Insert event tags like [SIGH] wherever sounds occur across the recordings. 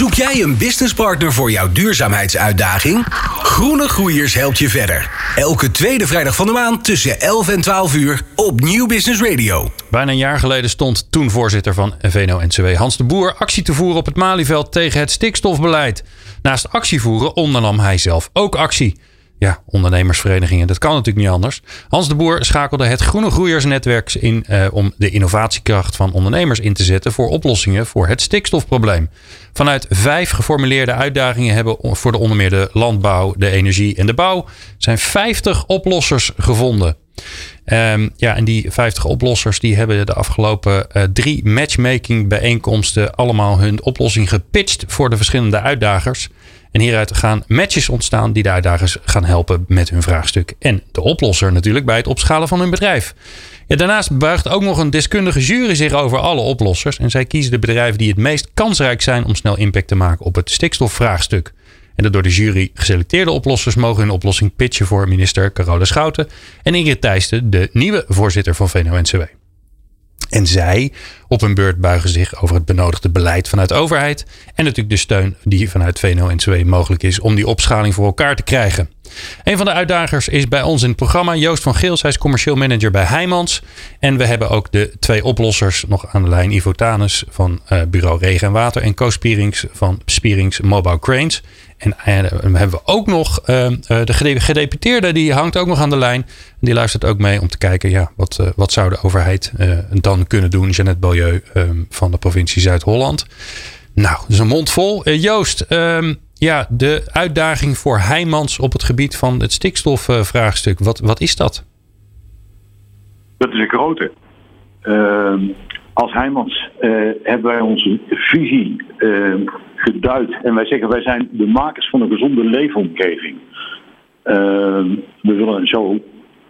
Zoek jij een businesspartner voor jouw duurzaamheidsuitdaging? Groene Groeiers helpt je verder. Elke tweede vrijdag van de maand tussen 11 en 12 uur op Nieuw Business Radio. Bijna een jaar geleden stond toen voorzitter van VNO-NCW Hans de Boer actie te voeren op het Malieveld tegen het stikstofbeleid. Naast actie voeren ondernam hij zelf ook actie. Ja, ondernemersverenigingen, dat kan natuurlijk niet anders. Hans de Boer schakelde het Groene Groeiersnetwerk in eh, om de innovatiekracht van ondernemers in te zetten voor oplossingen voor het stikstofprobleem. Vanuit vijf geformuleerde uitdagingen hebben voor de onder meer de landbouw, de energie en de bouw zijn 50 oplossers gevonden. Ehm, ja, en die 50 oplossers die hebben de afgelopen uh, drie matchmaking bijeenkomsten allemaal hun oplossing gepitcht voor de verschillende uitdagers. En hieruit gaan matches ontstaan die de uitdagers gaan helpen met hun vraagstuk. En de oplosser natuurlijk bij het opschalen van hun bedrijf. Ja, daarnaast buigt ook nog een deskundige jury zich over alle oplossers. En zij kiezen de bedrijven die het meest kansrijk zijn om snel impact te maken op het stikstofvraagstuk. En de door de jury geselecteerde oplossers mogen hun oplossing pitchen voor minister Carole Schouten en Ingrid Thijsten, de nieuwe voorzitter van VNO-NCW. En zij op hun beurt buigen zich over het benodigde beleid vanuit de overheid. En natuurlijk de steun die vanuit VNO-NCW mogelijk is om die opschaling voor elkaar te krijgen. Een van de uitdagers is bij ons in het programma Joost van Geels. Hij is commercieel manager bij Heijmans. En we hebben ook de twee oplossers nog aan de lijn. Ivo Tanus van uh, bureau Regen en Water. En Co Spierings van Spierings Mobile Cranes. En uh, hebben we ook nog uh, de gedeputeerde, die hangt ook nog aan de lijn. Die luistert ook mee om te kijken, ja, wat, wat zou de overheid dan kunnen doen? Jeannette Beaulieu um, van de provincie Zuid-Holland. Nou, is een mond vol. Joost, um, ja, de uitdaging voor Heijmans op het gebied van het stikstofvraagstuk. Wat, wat is dat? Dat is een grote. Als Heijmans hebben wij onze visie geduid. En wij zeggen wij zijn de makers van een gezonde leefomgeving. Ehm, we willen zo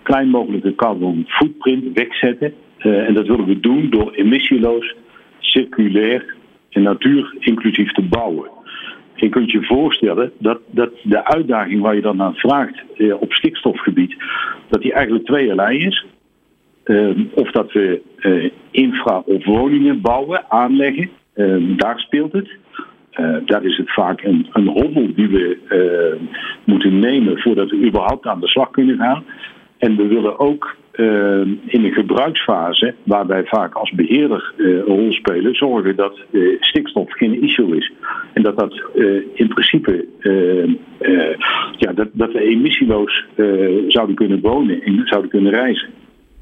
klein mogelijke carbon footprint wegzetten. Eh, en dat willen we doen door emissieloos, circulair en natuur inclusief te bouwen. Je kunt je voorstellen dat, dat de uitdaging waar je dan aan vraagt eh, op stikstofgebied, dat die eigenlijk tweeërlei is. Uh, of dat we uh, infra of woningen bouwen, aanleggen, uh, daar speelt het. Daar is het vaak een, een hobbel die we moeten nemen voordat we überhaupt aan de slag kunnen gaan. En we willen ook uh, in de gebruiksfase, waarbij vaak als beheerder uh, een rol spelen, zorgen dat uh, stikstof geen issue is. En dat dat in principe, ja, dat, dat we emissieloos zouden kunnen wonen en zouden kunnen reizen.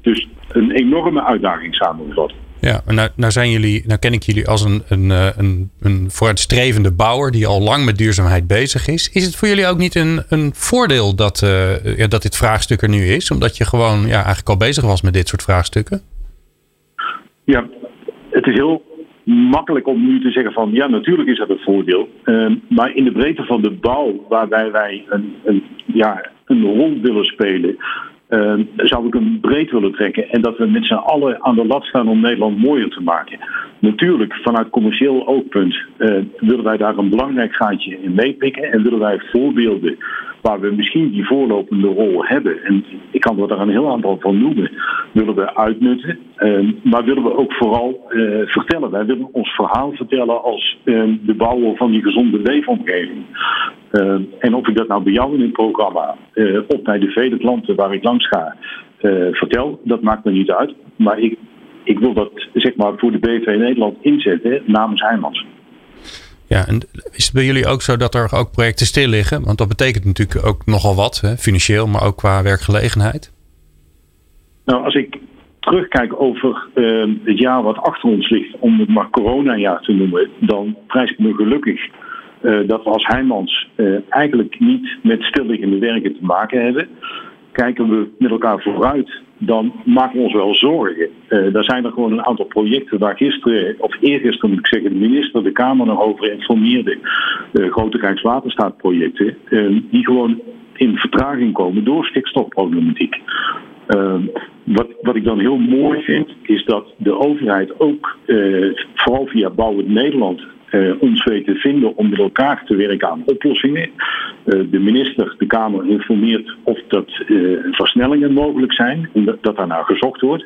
Dus een enorme uitdaging samengevat. Ja, nou, nou, zijn jullie, nou ken ik jullie als een, een, eh, een, een vooruitstrevende bouwer die al lang met duurzaamheid bezig is. Is het voor jullie ook niet een, een voordeel dat, uh, ja, dat dit vraagstuk er nu is? Omdat je gewoon ja, eigenlijk al bezig was met dit soort vraagstukken? Ja, het is heel makkelijk om nu te zeggen van ja, natuurlijk is dat een voordeel. Uh, maar in de breedte van de bouw, waarbij wij een, een, ja, een rol willen spelen, uh, zou ik hem breed willen trekken. En dat we met z'n allen aan de lat staan om Nederland mooier te maken. Natuurlijk, vanuit commercieel oogpunt uh, willen wij daar een belangrijk gaatje in meepikken. En willen wij voorbeelden waar we misschien die voorlopende rol hebben. En ik kan er daar een heel aantal van noemen. Willen we uitnutten. Uh, maar willen we ook vooral uh, vertellen. Wij willen ons verhaal vertellen als uh, de bouwer van die gezonde leefomgeving. En of ik dat nou bij jou in het programma op bij de vele klanten waar ik langs ga vertel, dat maakt me niet uit. Maar ik, ik wil dat zeg maar voor de BV Nederland inzetten namens Heijmans. Ja, en is het bij jullie ook zo dat er ook projecten stil liggen? Want dat betekent natuurlijk ook nogal wat, hè? financieel, maar ook qua werkgelegenheid. Nou, als ik terugkijk over uh, het jaar wat achter ons ligt, om het maar coronajaar te noemen, dan prijs ik me gelukkig uh, dat we als Heijmans uh, eigenlijk niet met stilliggende werken te maken hebben. Kijken we met elkaar vooruit dan maken we ons wel zorgen. Uh, daar zijn er gewoon een aantal projecten waar gisteren, of eergisteren moet ik zeggen, de minister de Kamer nog over informeerde. Grote Rijkswaterstaatprojecten, die gewoon in vertraging komen door stikstofproblematiek. wat, wat ik dan heel mooi vind, is dat de overheid ook, vooral via Bouwend Nederland, uh, ons weet te vinden om met elkaar te werken aan oplossingen. Uh, de minister, de Kamer informeert of dat uh, versnellingen mogelijk zijn en dat, daar naar gezocht wordt.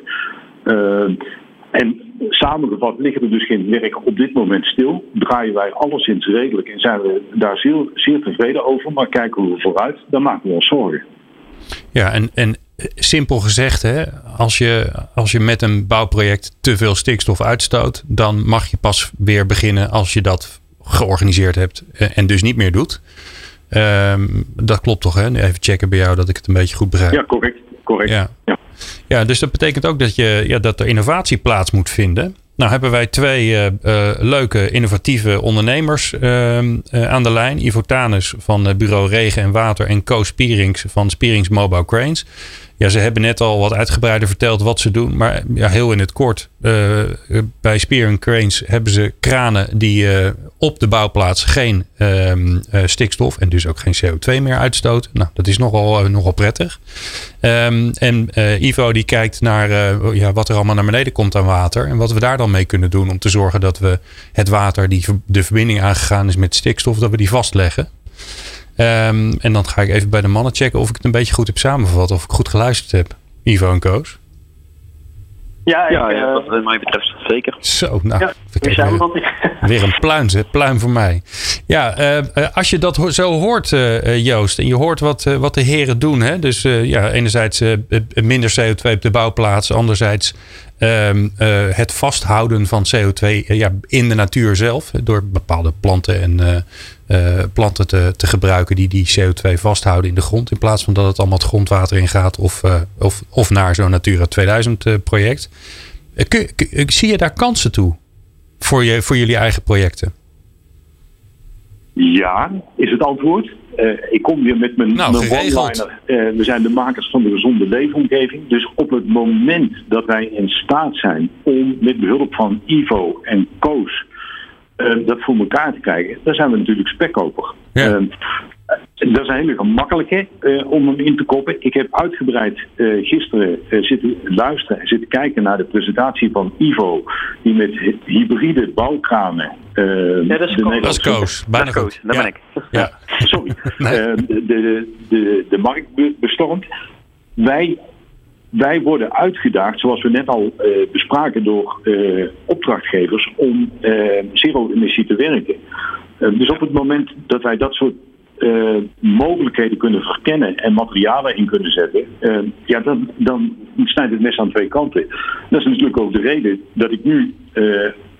En samengevat liggen er dus geen werk op dit moment stil. Draaien wij alleszins redelijk en zijn we daar zeer, zeer tevreden over. Maar kijken we vooruit, dan maken we ons zorgen. Ja, en, en simpel gezegd, hè, als, je, als je met een bouwproject te veel stikstof uitstoot, dan mag je pas weer beginnen als je dat georganiseerd hebt en dus niet meer doet. Ehm, dat klopt toch, hè? Even checken bij jou dat ik het een beetje goed begrijp. Ja, correct. correct. Ja. ja. Ja. dus dat betekent ook dat, je, ja, dat er innovatie plaats moet vinden. Nou hebben wij twee uh, uh, leuke innovatieve ondernemers uh, aan de lijn. Ivo Tanus van bureau Regen en Water en Co Spierings van Spierings Mobile Cranes. Ja, ze hebben net al wat uitgebreider verteld wat ze doen. Maar ja, heel in het kort. Uh, bij Spear Cranes hebben ze kranen die uh, op de bouwplaats geen um, uh, stikstof en dus ook geen CO2 meer uitstoten. Nou, dat is nogal, nogal prettig. Um, en Ivo die kijkt naar ja, wat er allemaal naar beneden komt aan water. En wat we daar dan mee kunnen doen om te zorgen dat we het water die de verbinding aangegaan is met stikstof, dat we die vastleggen. Um, en dan ga ik even bij de mannen checken of ik het een beetje goed heb samengevat. Of ik goed geluisterd heb. Ivo en Koos. Ja, ja, ik, ja uh, wat mij betreft zeker. Zo, nou. Ja, weer, [LAUGHS] weer een pluim, pluim voor mij. Ja, uh, als je dat zo hoort, uh, Joost, en je hoort wat, wat de heren doen. Hè? Dus ja, enerzijds minder CO2 op de bouwplaats. Anderzijds um, het vasthouden van CO2 ja, in de natuur zelf. Door bepaalde planten en uh, planten te, te gebruiken die die CO2 vasthouden in de grond. In plaats van dat het allemaal het grondwater ingaat of, uh, of, of naar zo'n Natura 2000 uh, project. zie je daar kansen toe voor, je, voor jullie eigen projecten? Ja, is het antwoord. ik kom weer met mijn, nou, mijn one-liner. we zijn de makers van de gezonde leefomgeving. Dus op het moment dat wij in staat zijn om met behulp van Ivo en Koos uh, dat voor elkaar te krijgen, dan zijn we natuurlijk spekkoper. Ja. Uh, dat is een hele gemakkelijke uh, om hem in te koppen. Ik heb uitgebreid uh, gisteren uh, zitten luisteren en zitten kijken naar de presentatie van Ivo, die met hybride bouwkranen. ja, dat is, de dat is Koos. Bijna dat Koos, ja. ben ik. Ja. Sorry. [LAUGHS] nee. de, de, de, de markt bestormt. Wij wij worden uitgedaagd, zoals we net al uh, bespraken, door uh, opdrachtgevers om uh, zero-emissie te werken. dus op het moment dat wij dat soort mogelijkheden kunnen verkennen en materialen in kunnen zetten, ja, dan, dan snijdt het mes aan twee kanten. Dat is natuurlijk ook de reden dat ik nu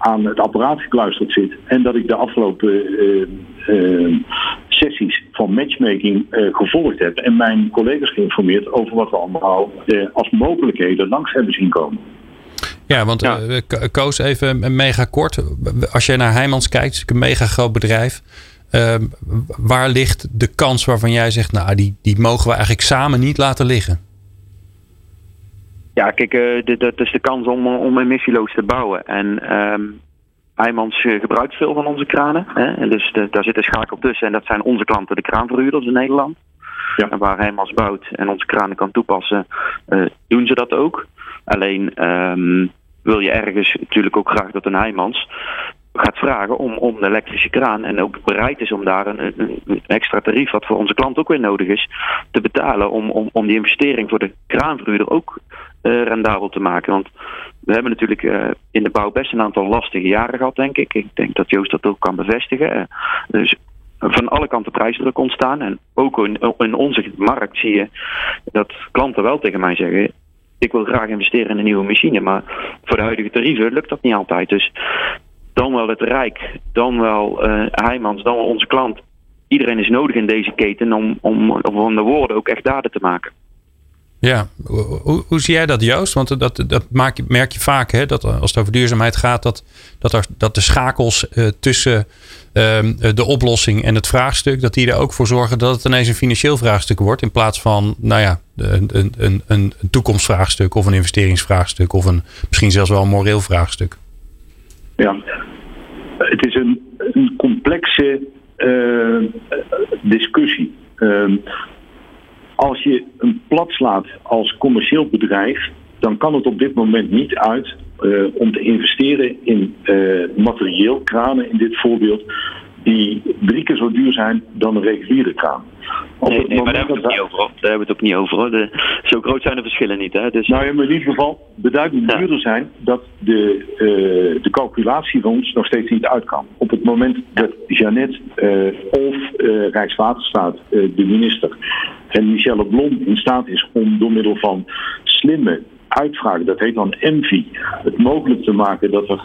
aan het apparaat gekluisterd zit en dat ik de afgelopen sessies van matchmaking uh, gevolgd heb en mijn collega's geïnformeerd over wat we allemaal uh, als mogelijkheden langs hebben zien komen. Ja, want ja. Uh, Koos, even mega kort. Als je naar Heijmans kijkt, is een mega groot bedrijf. Ehm, waar ligt de kans waarvan jij zegt, nou, die, die mogen we eigenlijk samen niet laten liggen? Ja, kijk, dat is de kans om, om emissieloos te bouwen. En um, Heijmans eh, gebruikt veel van onze kranen. Hè? En dus de, daar zit een schakel tussen. En dat zijn onze klanten, de kraanverhuurders in Nederland. Ja. En waar Heijmans bouwt en onze kranen kan toepassen, uh, doen ze dat ook. Alleen um, wil je ergens natuurlijk ook graag dat een Heijmans gaat vragen om, om de elektrische kraan en ook bereid is om daar een, een, extra tarief, wat voor onze klant ook weer nodig is, te betalen om, om, om die investering voor de kraanverhuurder ook rendabel te maken. Want we hebben natuurlijk uh, in de bouw best een aantal lastige jaren gehad, denk ik. Ik denk dat Joost dat ook kan bevestigen. Uh, dus van alle kanten prijsdruk ontstaan. En ook in, in, onze markt zie je dat klanten wel tegen mij zeggen: Ik wil graag investeren in een nieuwe machine, maar voor de huidige tarieven lukt dat niet altijd. Dus dan wel het Rijk, dan wel uh, Heijmans, dan wel onze klant. Iedereen is nodig in deze keten om, om, om de woorden ook echt daden te maken. Ja, hoe, zie jij dat Joost? Want dat, dat maak merk je vaak, hè, dat als het over duurzaamheid gaat, dat, dat, er, dat de schakels uh, tussen uh, de oplossing en het vraagstuk, dat die er ook voor zorgen dat het ineens een financieel vraagstuk wordt. In plaats van, nou ja, een, een, een, een toekomstvraagstuk of een investeringsvraagstuk of een, misschien zelfs wel een moreel vraagstuk. Ja, het is een, een complexe uh, discussie. Uh, als je een plat slaat als commercieel bedrijf, dan kan het op dit moment niet uit uh, om te investeren in uh, materieel, kranen in dit voorbeeld, die drie keer zo duur zijn dan een reguliere kraan. Nee, nee maar daar hebben we het ook niet over. Hoor. Daar hebben we het ook niet over. Hoor. De, zo groot zijn de verschillen niet. Hè? Dus... Nou in ieder geval beduidend ja. duurder zijn dat de, uh, de calculatie van ons nog steeds niet uit kan. Op het moment dat Jeannette uh, of uh, Rijkswaterstaat, de minister, en Michelle Blom in staat is om door middel van slimme uitvragen, dat heet dan ENVI, het mogelijk te maken dat er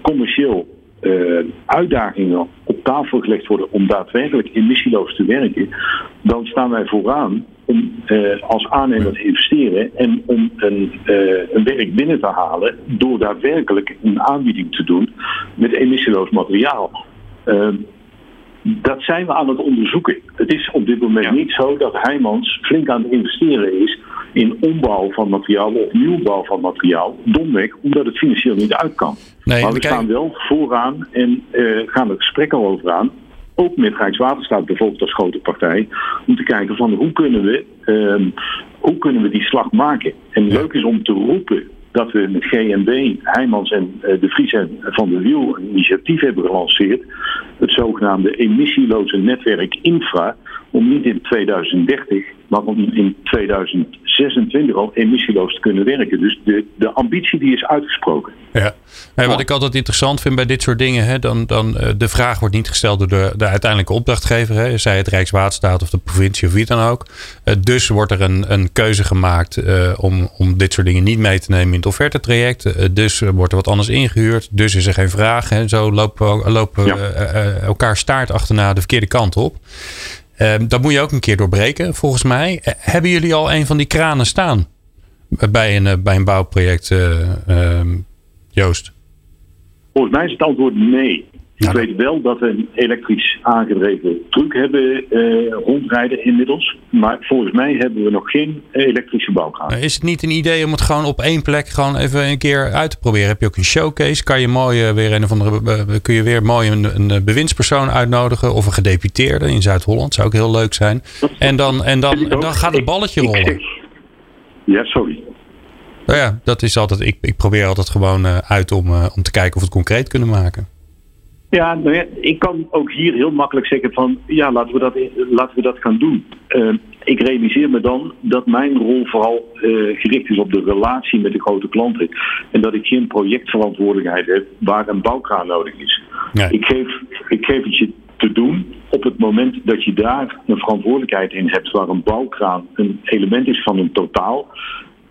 commercieel uh, uitdagingen op tafel gelegd worden om daadwerkelijk emissieloos te werken, dan staan wij vooraan om uh, als aannemer te investeren en om een, uh, een werk binnen te halen door daadwerkelijk een aanbieding te doen met emissieloos materiaal. Dat zijn we aan het onderzoeken. Het is op dit moment ja. niet zo dat Heijmans flink aan het investeren is in ombouw van materiaal of nieuwbouw van materiaal. Domweg omdat het financieel niet uit kan. Nee, maar we staan wel vooraan en uh, gaan er gesprekken over aan. Ook met Rijkswaterstaat bijvoorbeeld als grote partij. Om te kijken van hoe kunnen we, uh, hoe kunnen we die slag maken. En leuk is om te roepen dat we met GNB, Heijmans en uh, de Vries en Van de Wiel een initiatief hebben gelanceerd. Het zogenaamde emissieloze netwerk Infra. Om niet in 2030, maar om in 2026 al emissieloos te kunnen werken. Dus de, de ambitie die is uitgesproken. Ja, en wat ik altijd interessant vind bij dit soort dingen, hè, dan, dan uh, de vraag wordt niet gesteld door de, de uiteindelijke opdrachtgever, hè, zij het Rijkswaterstaat of de provincie of wie dan ook. Uh, dus wordt er een, een keuze gemaakt uh, om, om dit soort dingen niet mee te nemen in het offertetraject. dus wordt er wat anders ingehuurd. Dus is er geen vraag. Hè. Zo lopen, lopen ja. elkaar staart achterna de verkeerde kant op. Um, dat moet je ook een keer doorbreken, volgens mij. Uh, hebben jullie al een van die kranen staan bij een, uh, bij een bouwproject, uh, Joost? Volgens mij is het antwoord nee. Ik weet wel dat we een elektrisch aangedreven truck hebben uh, rondrijden inmiddels. Maar volgens mij hebben we nog geen elektrische bouwkraan. Is het niet een idee om het gewoon op één plek gewoon even een keer uit te proberen? Heb je ook een showcase? Kan je mooi uh, weer een of andere, kun je weer mooi een, een bewindspersoon uitnodigen of een gedeputeerde in Zuid-Holland? Zou ook heel leuk zijn. En dan, en dan, dan gaat het balletje rollen. Ja, sorry. Nou ja, dat is altijd. Ik, ik probeer altijd gewoon uit om, om te kijken of we het concreet kunnen maken. Ja, nou ja, ik kan ook hier heel makkelijk zeggen van ja, laten we dat, laten we dat gaan doen. Uh, ik realiseer me dan dat mijn rol vooral uh, gericht is op de relatie met de grote klanten. En dat ik geen projectverantwoordelijkheid heb waar een bouwkraan nodig is. Nee. Ik, geef, ik geef het je te doen op het moment dat je daar een verantwoordelijkheid in hebt waar een bouwkraan een element is van een totaal.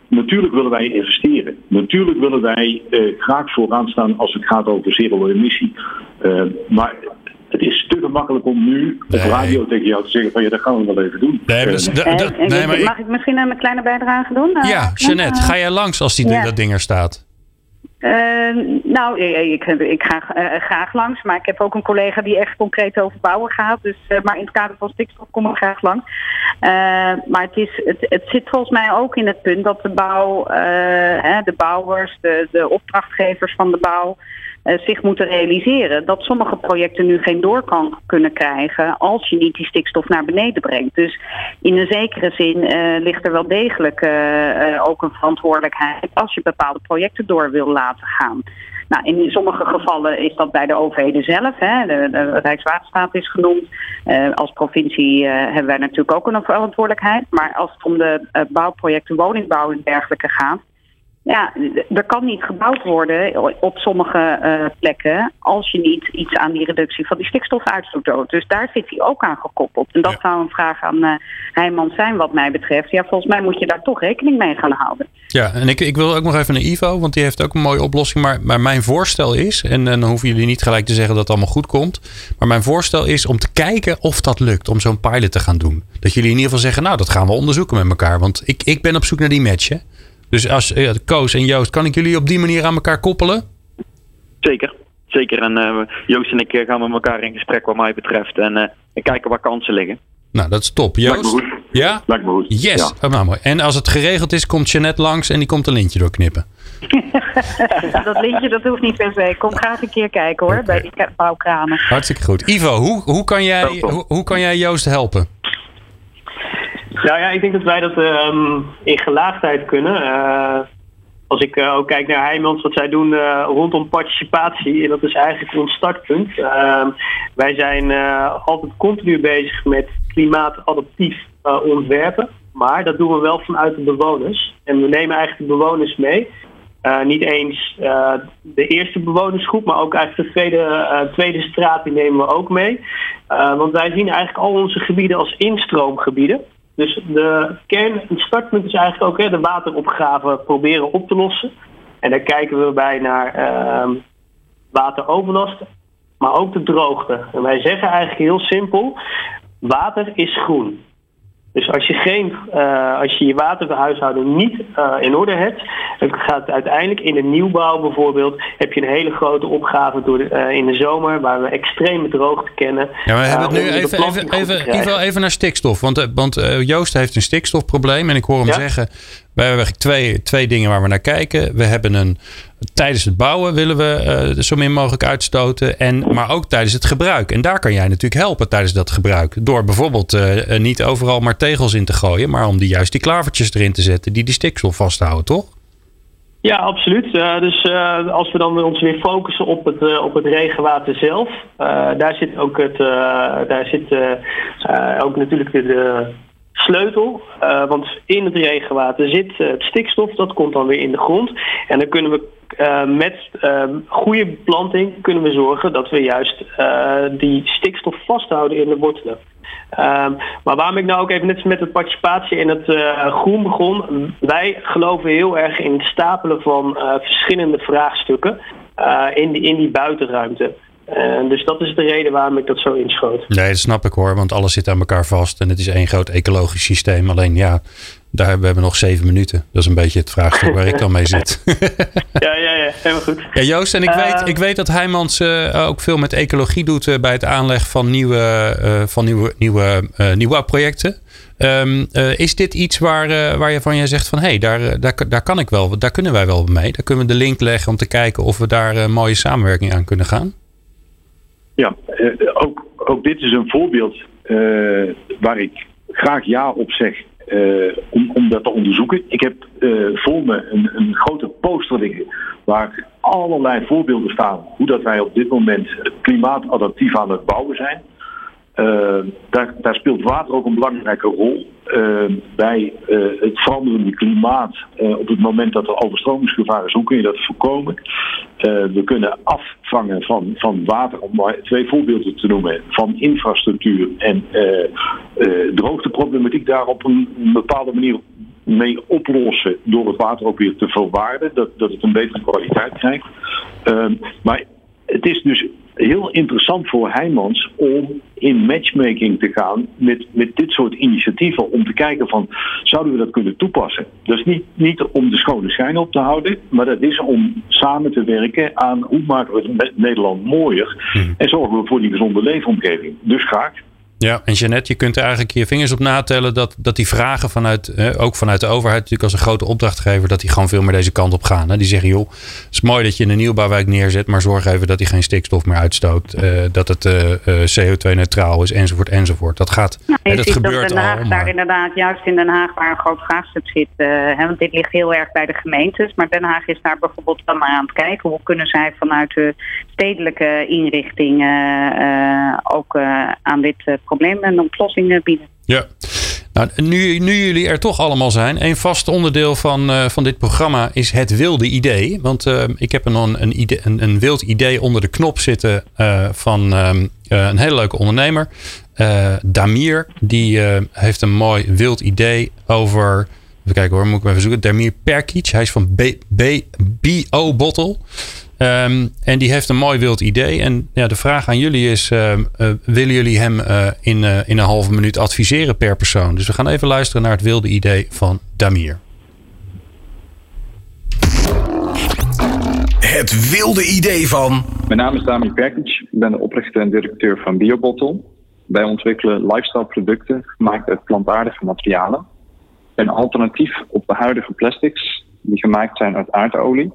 Natuurlijk willen wij investeren. Natuurlijk willen wij uh, graag vooraan staan als het gaat over zero-emissie. Uh, maar het is te gemakkelijk om nu nee. op radio tegen jou te zeggen van ja, dat gaan we wel even doen. Nee, dus de, de, nee, maar mag ik misschien een kleine bijdrage doen? Ja, Jeannette, ga jij langs als die, ja. dat ding er staat? Uh, nou, ik, ik ga uh, graag langs, maar ik heb ook een collega die echt concreet over bouwen gaat. Dus, uh, maar in het kader van stikstof kom ik graag langs. maar het, is, het, het zit volgens mij ook in het punt dat de bouw, hè, de bouwers, de, de opdrachtgevers van de bouw, uh, zich moeten realiseren dat sommige projecten nu geen doorkan kunnen krijgen als je niet die stikstof naar beneden brengt. Dus in een zekere zin uh, ligt er wel degelijk uh, ook een verantwoordelijkheid als je bepaalde projecten door wil laten gaan. Nou, in sommige gevallen is dat bij de overheden zelf. Hè. De, de Rijkswaterstaat is genoemd. Als provincie hebben wij natuurlijk ook een verantwoordelijkheid. Maar als het om de bouwprojecten, woningbouw en dergelijke gaat, ja, er kan niet gebouwd worden op sommige uh, plekken als je niet iets aan die reductie van die stikstofuitstoot doet. Dus daar zit hij ook aan gekoppeld. En dat ja. zou een vraag aan uh, Heijmans zijn wat mij betreft. Ja, volgens mij moet je daar toch rekening mee gaan houden. Ja, en ik, ik wil ook nog even naar Ivo, want die heeft ook een mooie oplossing. Maar, maar mijn voorstel is, en, en dan hoeven jullie niet gelijk te zeggen dat het allemaal goed komt. Maar mijn voorstel is om te kijken of dat lukt, om zo'n pilot te gaan doen. Dat jullie in ieder geval zeggen, nou dat gaan we onderzoeken met elkaar. Want ik, ik ben op zoek naar die match, hè. Dus als uh, Koos en Joost, kan ik jullie op die manier aan elkaar koppelen? Zeker, zeker. En uh, Joost en ik gaan met elkaar in gesprek wat mij betreft en, uh, en kijken waar kansen liggen. Nou, dat is top. Joost? Ja? Lijkt me goed. Yes. Ja. Oh, nou, mooi. En als het geregeld is, komt Jeannette langs en die komt een lintje doorknippen. [LAUGHS] dat lintje, dat hoeft niet per se. Kom graag een keer kijken hoor, okay. bij die bouwkranen. Hartstikke goed. Ivo, hoe, hoe, kan jij, hoe, hoe kan jij Joost helpen? Nou ja, ik denk dat wij dat um, in gelaagdheid kunnen. Uh, als ik uh, ook kijk naar Heijmans, wat zij doen uh, rondom participatie, dat is eigenlijk ons startpunt. wij zijn altijd continu bezig met klimaatadaptief ontwerpen. Maar dat doen we wel vanuit de bewoners. En we nemen eigenlijk de bewoners mee. Niet eens de eerste bewonersgroep, maar ook eigenlijk de tweede, uh, tweede straat, die nemen we ook mee. want wij zien eigenlijk al onze gebieden als instroomgebieden. Dus de kern, het startpunt is eigenlijk ook hè, de wateropgave proberen op te lossen. En daar kijken we bij naar ehm, wateroverlast, maar ook de droogte. En wij zeggen eigenlijk heel simpel, water is groen. Dus als je, geen, uh, als je je waterhuishouding niet uh, in orde hebt, het gaat uiteindelijk in de nieuwbouw bijvoorbeeld, heb je een hele grote opgave door de, uh, in de zomer, waar we extreme droogte kennen. Ja, we hebben het nu even, even, even, even, even naar stikstof. Want, want Joost heeft een stikstofprobleem en ik hoor hem ja? zeggen, wij hebben eigenlijk twee, twee dingen waar we naar kijken. We hebben een, tijdens het bouwen willen we uh, zo min mogelijk uitstoten. En, maar ook tijdens het gebruik. En daar kan jij natuurlijk helpen tijdens dat gebruik. Door bijvoorbeeld uh, niet overal maar tegels in te gooien. Maar om die juist die klavertjes erin te zetten die die stikstof vasthouden, toch? Ja, absoluut. Dus als we dan ons weer focussen op het, op het regenwater zelf, daar zit ook, het, daar zit, ook natuurlijk de sleutel. Uh, want in het regenwater zit uh, het stikstof, dat komt dan weer in de grond. En dan kunnen we uh, met goede beplanting kunnen we zorgen dat we juist die stikstof vasthouden in de wortelen. Um, maar waarom ik nou ook even net met de participatie in het groen begon. Wij geloven heel erg in het stapelen van verschillende vraagstukken in, die, in die buitenruimte. Uh, dus dat is de reden waarom ik dat zo inschoot. Nee, dat snap ik hoor, want alles zit aan elkaar vast en het is één groot ecologisch systeem. Alleen ja, daar hebben we hebben nog zeven minuten. Dat is een beetje het vraagstuk waar ik dan mee zit. [LAUGHS] ja, ja, ja, helemaal goed. Ja, Joost, en ik, uh, weet, ik weet dat Heijmans uh, ook veel met ecologie doet uh, bij het aanleg van nieuwe, van nieuwe, nieuwe nieuwbouwprojecten. Um, is dit iets waar, waar je van jij zegt van hé, hey, daar, daar, daar kan ik wel, daar kunnen wij wel mee. Daar kunnen we de link leggen om te kijken of we daar een mooie samenwerking aan kunnen gaan? Ja, uh, ook, ook dit is een voorbeeld uh, waar ik graag ja op zeg uh, om, om dat te onderzoeken. Ik heb voor me een, een grote poster liggen waar allerlei voorbeelden staan hoe dat wij op dit moment klimaatadaptief aan het bouwen zijn. Uh, daar, daar, speelt water ook een belangrijke rol uh, bij uh, het veranderende klimaat. op het moment dat er overstromingsgevaar is, hoe kun je dat voorkomen? we kunnen afvangen van, van water, om maar twee voorbeelden te noemen, van infrastructuur en droogteproblematiek daar op een bepaalde manier mee oplossen door het water ook weer te verwaarden, dat, dat het een betere kwaliteit krijgt. maar het is dus heel interessant voor Heijmans om in matchmaking te gaan met, met dit soort initiatieven. Om te kijken van, zouden we dat kunnen toepassen? Dat is niet, niet om de schone schijn op te houden, maar dat is om samen te werken aan hoe maken we Nederland mooier. Hmm. En zorgen we voor die gezonde leefomgeving. Dus graag. Ja, en Jeannette, je kunt er eigenlijk je vingers op natellen dat, dat die vragen vanuit, ook vanuit de overheid, natuurlijk als een grote opdrachtgever, dat die gewoon veel meer deze kant op gaan. Hè? Die zeggen, joh, het is mooi dat je een nieuwbouwwijk neerzet, maar zorg even dat hij geen stikstof meer uitstoot. Uh, dat het uh, CO2-neutraal is, enzovoort, enzovoort. Dat gaat, nou, hè, dat gebeurt Den Haag, al. Daar inderdaad, juist in Den Haag, waar een groot vraagstuk zit, hè, want dit ligt heel erg bij de gemeentes, maar Den Haag is daar bijvoorbeeld dan maar aan het kijken. Hoe kunnen zij vanuit de stedelijke inrichting ook aan dit probleem een oplossing bieden. Ja. Nou, nu, nu jullie er toch allemaal zijn, een vast onderdeel van, uh, van dit programma is het wilde idee. Want uh, ik heb een, een, idee, een, wild idee onder de knop zitten uh, van een hele leuke ondernemer. Damir, die heeft een mooi wild idee over. Even kijken hoor, moet ik even zoeken. Damir Perkic, hij is van BO Bottle. Um, en die heeft een mooi wild idee. En ja, de vraag aan jullie is: uh, uh, willen jullie hem uh, in, in een halve minuut adviseren per persoon? Dus we gaan even luisteren naar het wilde idee van Damir. Het wilde idee van. Mijn naam is Damir Perkic. Ik ben de oprichter en directeur van BioBottle. Wij ontwikkelen lifestyle producten gemaakt uit plantaardige materialen. Een alternatief op de huidige plastics die gemaakt zijn uit aardolie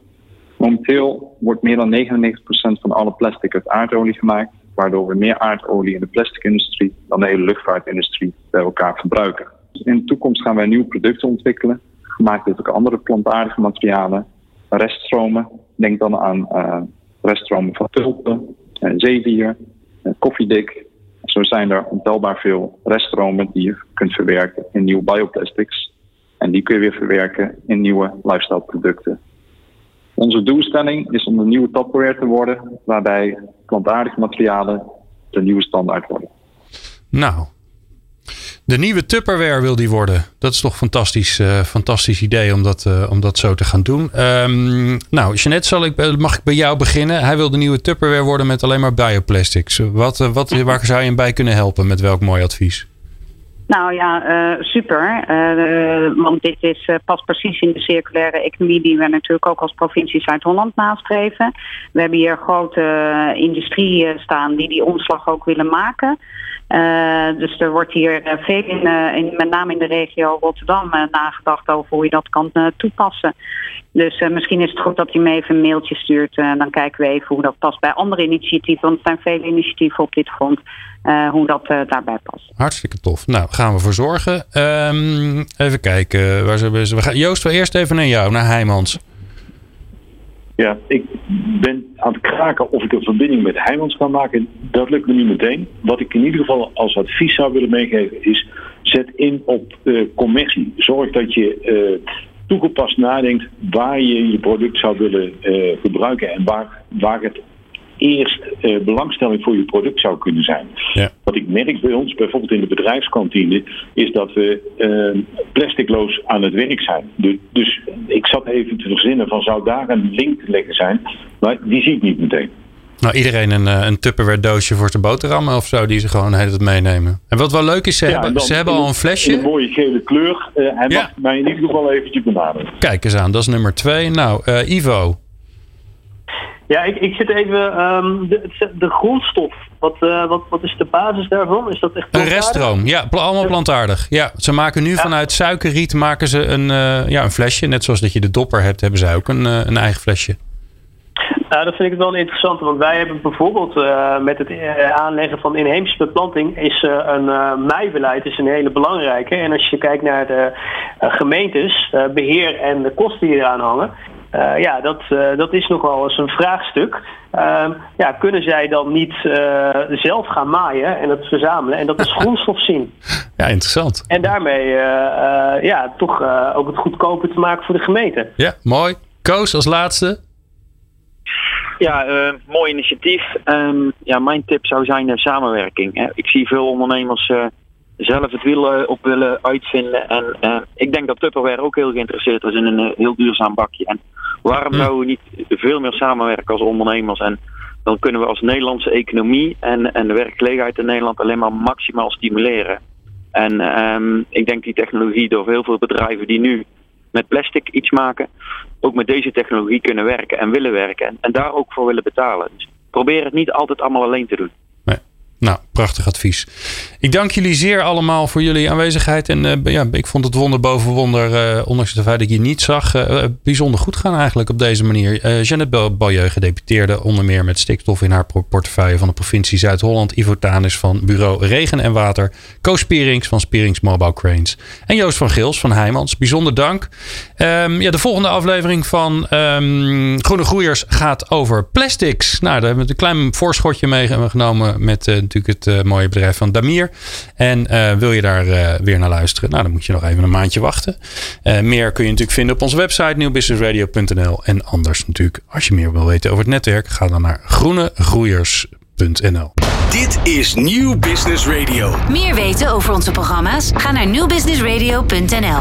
Momenteel wordt meer dan 99% van alle plastic uit aardolie gemaakt, waardoor we meer aardolie in de plasticindustrie dan de hele luchtvaartindustrie bij elkaar verbruiken. In de toekomst gaan wij nieuwe producten ontwikkelen, gemaakt uit ook andere plantaardige materialen, reststromen. Denk dan aan uh, reststromen van tulpen, uh, zeewier, koffiedik. Zo zijn er ontelbaar veel reststromen die je kunt verwerken in nieuwe bioplastics. En die kun je weer verwerken in nieuwe lifestyle producten. Onze doelstelling is om een nieuwe Tupperware te worden, waarbij plantaardige materialen de nieuwe standaard worden. Nou, de nieuwe Tupperware wil die worden. Dat is toch fantastisch, uh, fantastisch idee om dat, uh, om dat zo te gaan doen. Um, nou, Jeanette, zal ik, eh, mag ik bij jou beginnen? Hij wil de nieuwe Tupperware worden met alleen maar bioplastics. Wat, wat, waar zou je hem bij kunnen helpen? Met welk mooi advies? Nou ja, uh, super. Uh, want dit is, uh, past precies in de circulaire economie die we natuurlijk ook als provincie Zuid-Holland nastreven. We hebben hier grote industrie staan die die omslag ook willen maken. dus er wordt hier veel in, in, met name in de regio Rotterdam, nagedacht over hoe je dat kan toepassen. Dus misschien is het goed dat hij me even een mailtje stuurt. dan kijken we even hoe dat past bij andere initiatieven. Want er zijn vele initiatieven op dit front. Uh, hoe dat uh, daarbij past. Hartstikke tof. Nou, gaan we voor zorgen. Um, even kijken. Waar ze, we gaan, Joost, we eerst even naar jou, naar Heijmans. Ja, ik ben aan het kraken of ik een verbinding met Heijmans kan maken. Dat lukt me niet meteen. Wat ik in ieder geval als advies zou willen meegeven is... zet in op uh, commercie. Zorg dat je toegepast nadenkt waar je je product zou willen gebruiken... en waar, waar het eerst uh, belangstelling voor je product zou kunnen zijn. Ja. Wat ik merk bij ons, bijvoorbeeld in de bedrijfskantine, is dat we uh, plasticloos aan het werk zijn. De, dus ik zat even te verzinnen van zou daar een link te leggen zijn, maar die zie ik niet meteen. Nou, iedereen een, eh, een Tupperware doosje voor zijn boterhammen of zo, die ze gewoon de hele tijd meenemen. En wat wel leuk is, ze, hebben, ze hebben al een flesje. een mooie gele kleur. Uh, hij ja. mag mij in ieder geval eventjes benaderen. Kijk eens aan, dat is nummer twee. Nou, uh, Ivo, ja, ik, ik zit even. Um, de, de grondstof, wat, uh, wat, wat is de basis daarvan? Is dat echt Een reststroom, ja, allemaal plantaardig. Ja, ze maken nu vanuit suikerriet maken ze een, uh, ja, een flesje. Net zoals dat je de dopper hebt, hebben zij ook een, uh, een eigen flesje. Nou, dat vind ik wel interessant, want wij hebben bijvoorbeeld uh, met het aanleggen van inheemse beplanting is uh, een uh, meibeleid is een hele belangrijke. En als je kijkt naar de gemeentes, beheer en de kosten die eraan hangen, uh, ja, dat, uh, dat is nogal eens een vraagstuk. Uh, ja, kunnen zij dan niet uh, zelf gaan maaien en het verzamelen en dat als [LAUGHS] grondstof zien? Ja, interessant. En daarmee ja, toch ook het goedkoper te maken voor de gemeente. Ja, mooi. Koos als laatste. Ja, mooi initiatief. Um, ja, mijn tip zou zijn samenwerking. Ik zie veel ondernemers zelf het wiel op willen uitvinden. En uh, ik denk dat Tupperware ook heel geïnteresseerd is in een uh, heel duurzaam bakje. En waarom zouden we niet veel meer samenwerken als ondernemers? En dan kunnen we als Nederlandse economie en, en de werkgelegenheid in Nederland alleen maar maximaal stimuleren. En um, ik denk die technologie door heel veel bedrijven die nu met plastic iets maken, ook met deze technologie kunnen werken en willen werken. En, en daar ook voor willen betalen. Dus probeer het niet altijd allemaal alleen te doen. Nou, prachtig advies. Ik dank jullie zeer allemaal voor jullie aanwezigheid. En uh, ja, ik vond het wonder boven wonder, uh, ondanks het feit dat ik je niet zag, uh, bijzonder goed gaan eigenlijk op deze manier. Jeannette Balieu, gedeputeerde onder meer met stikstof in haar portefeuille van de provincie Zuid-Holland. Ivo Tanis van bureau Regen en Water. Koos Spierings van Spierings Mobile Cranes. En Joost van Gils van Heijmans. Bijzonder dank. Um, ja, de volgende aflevering van um, Groene Groeiers gaat over plastics. Nou, daar hebben we een klein voorschotje meegenomen met natuurlijk het uh, mooie bedrijf van Damir. En uh, wil je daar uh, weer naar luisteren? Nou, dan moet je nog even een maandje wachten. meer kun je natuurlijk vinden op onze website nieuwbusinessradio.nl. En anders natuurlijk, als je meer wil weten over het netwerk, ga dan naar groenegroeiers.nl. Dit is Nieuw Business Radio. Meer weten over onze programma's? Ga naar nieuwbusinessradio.nl.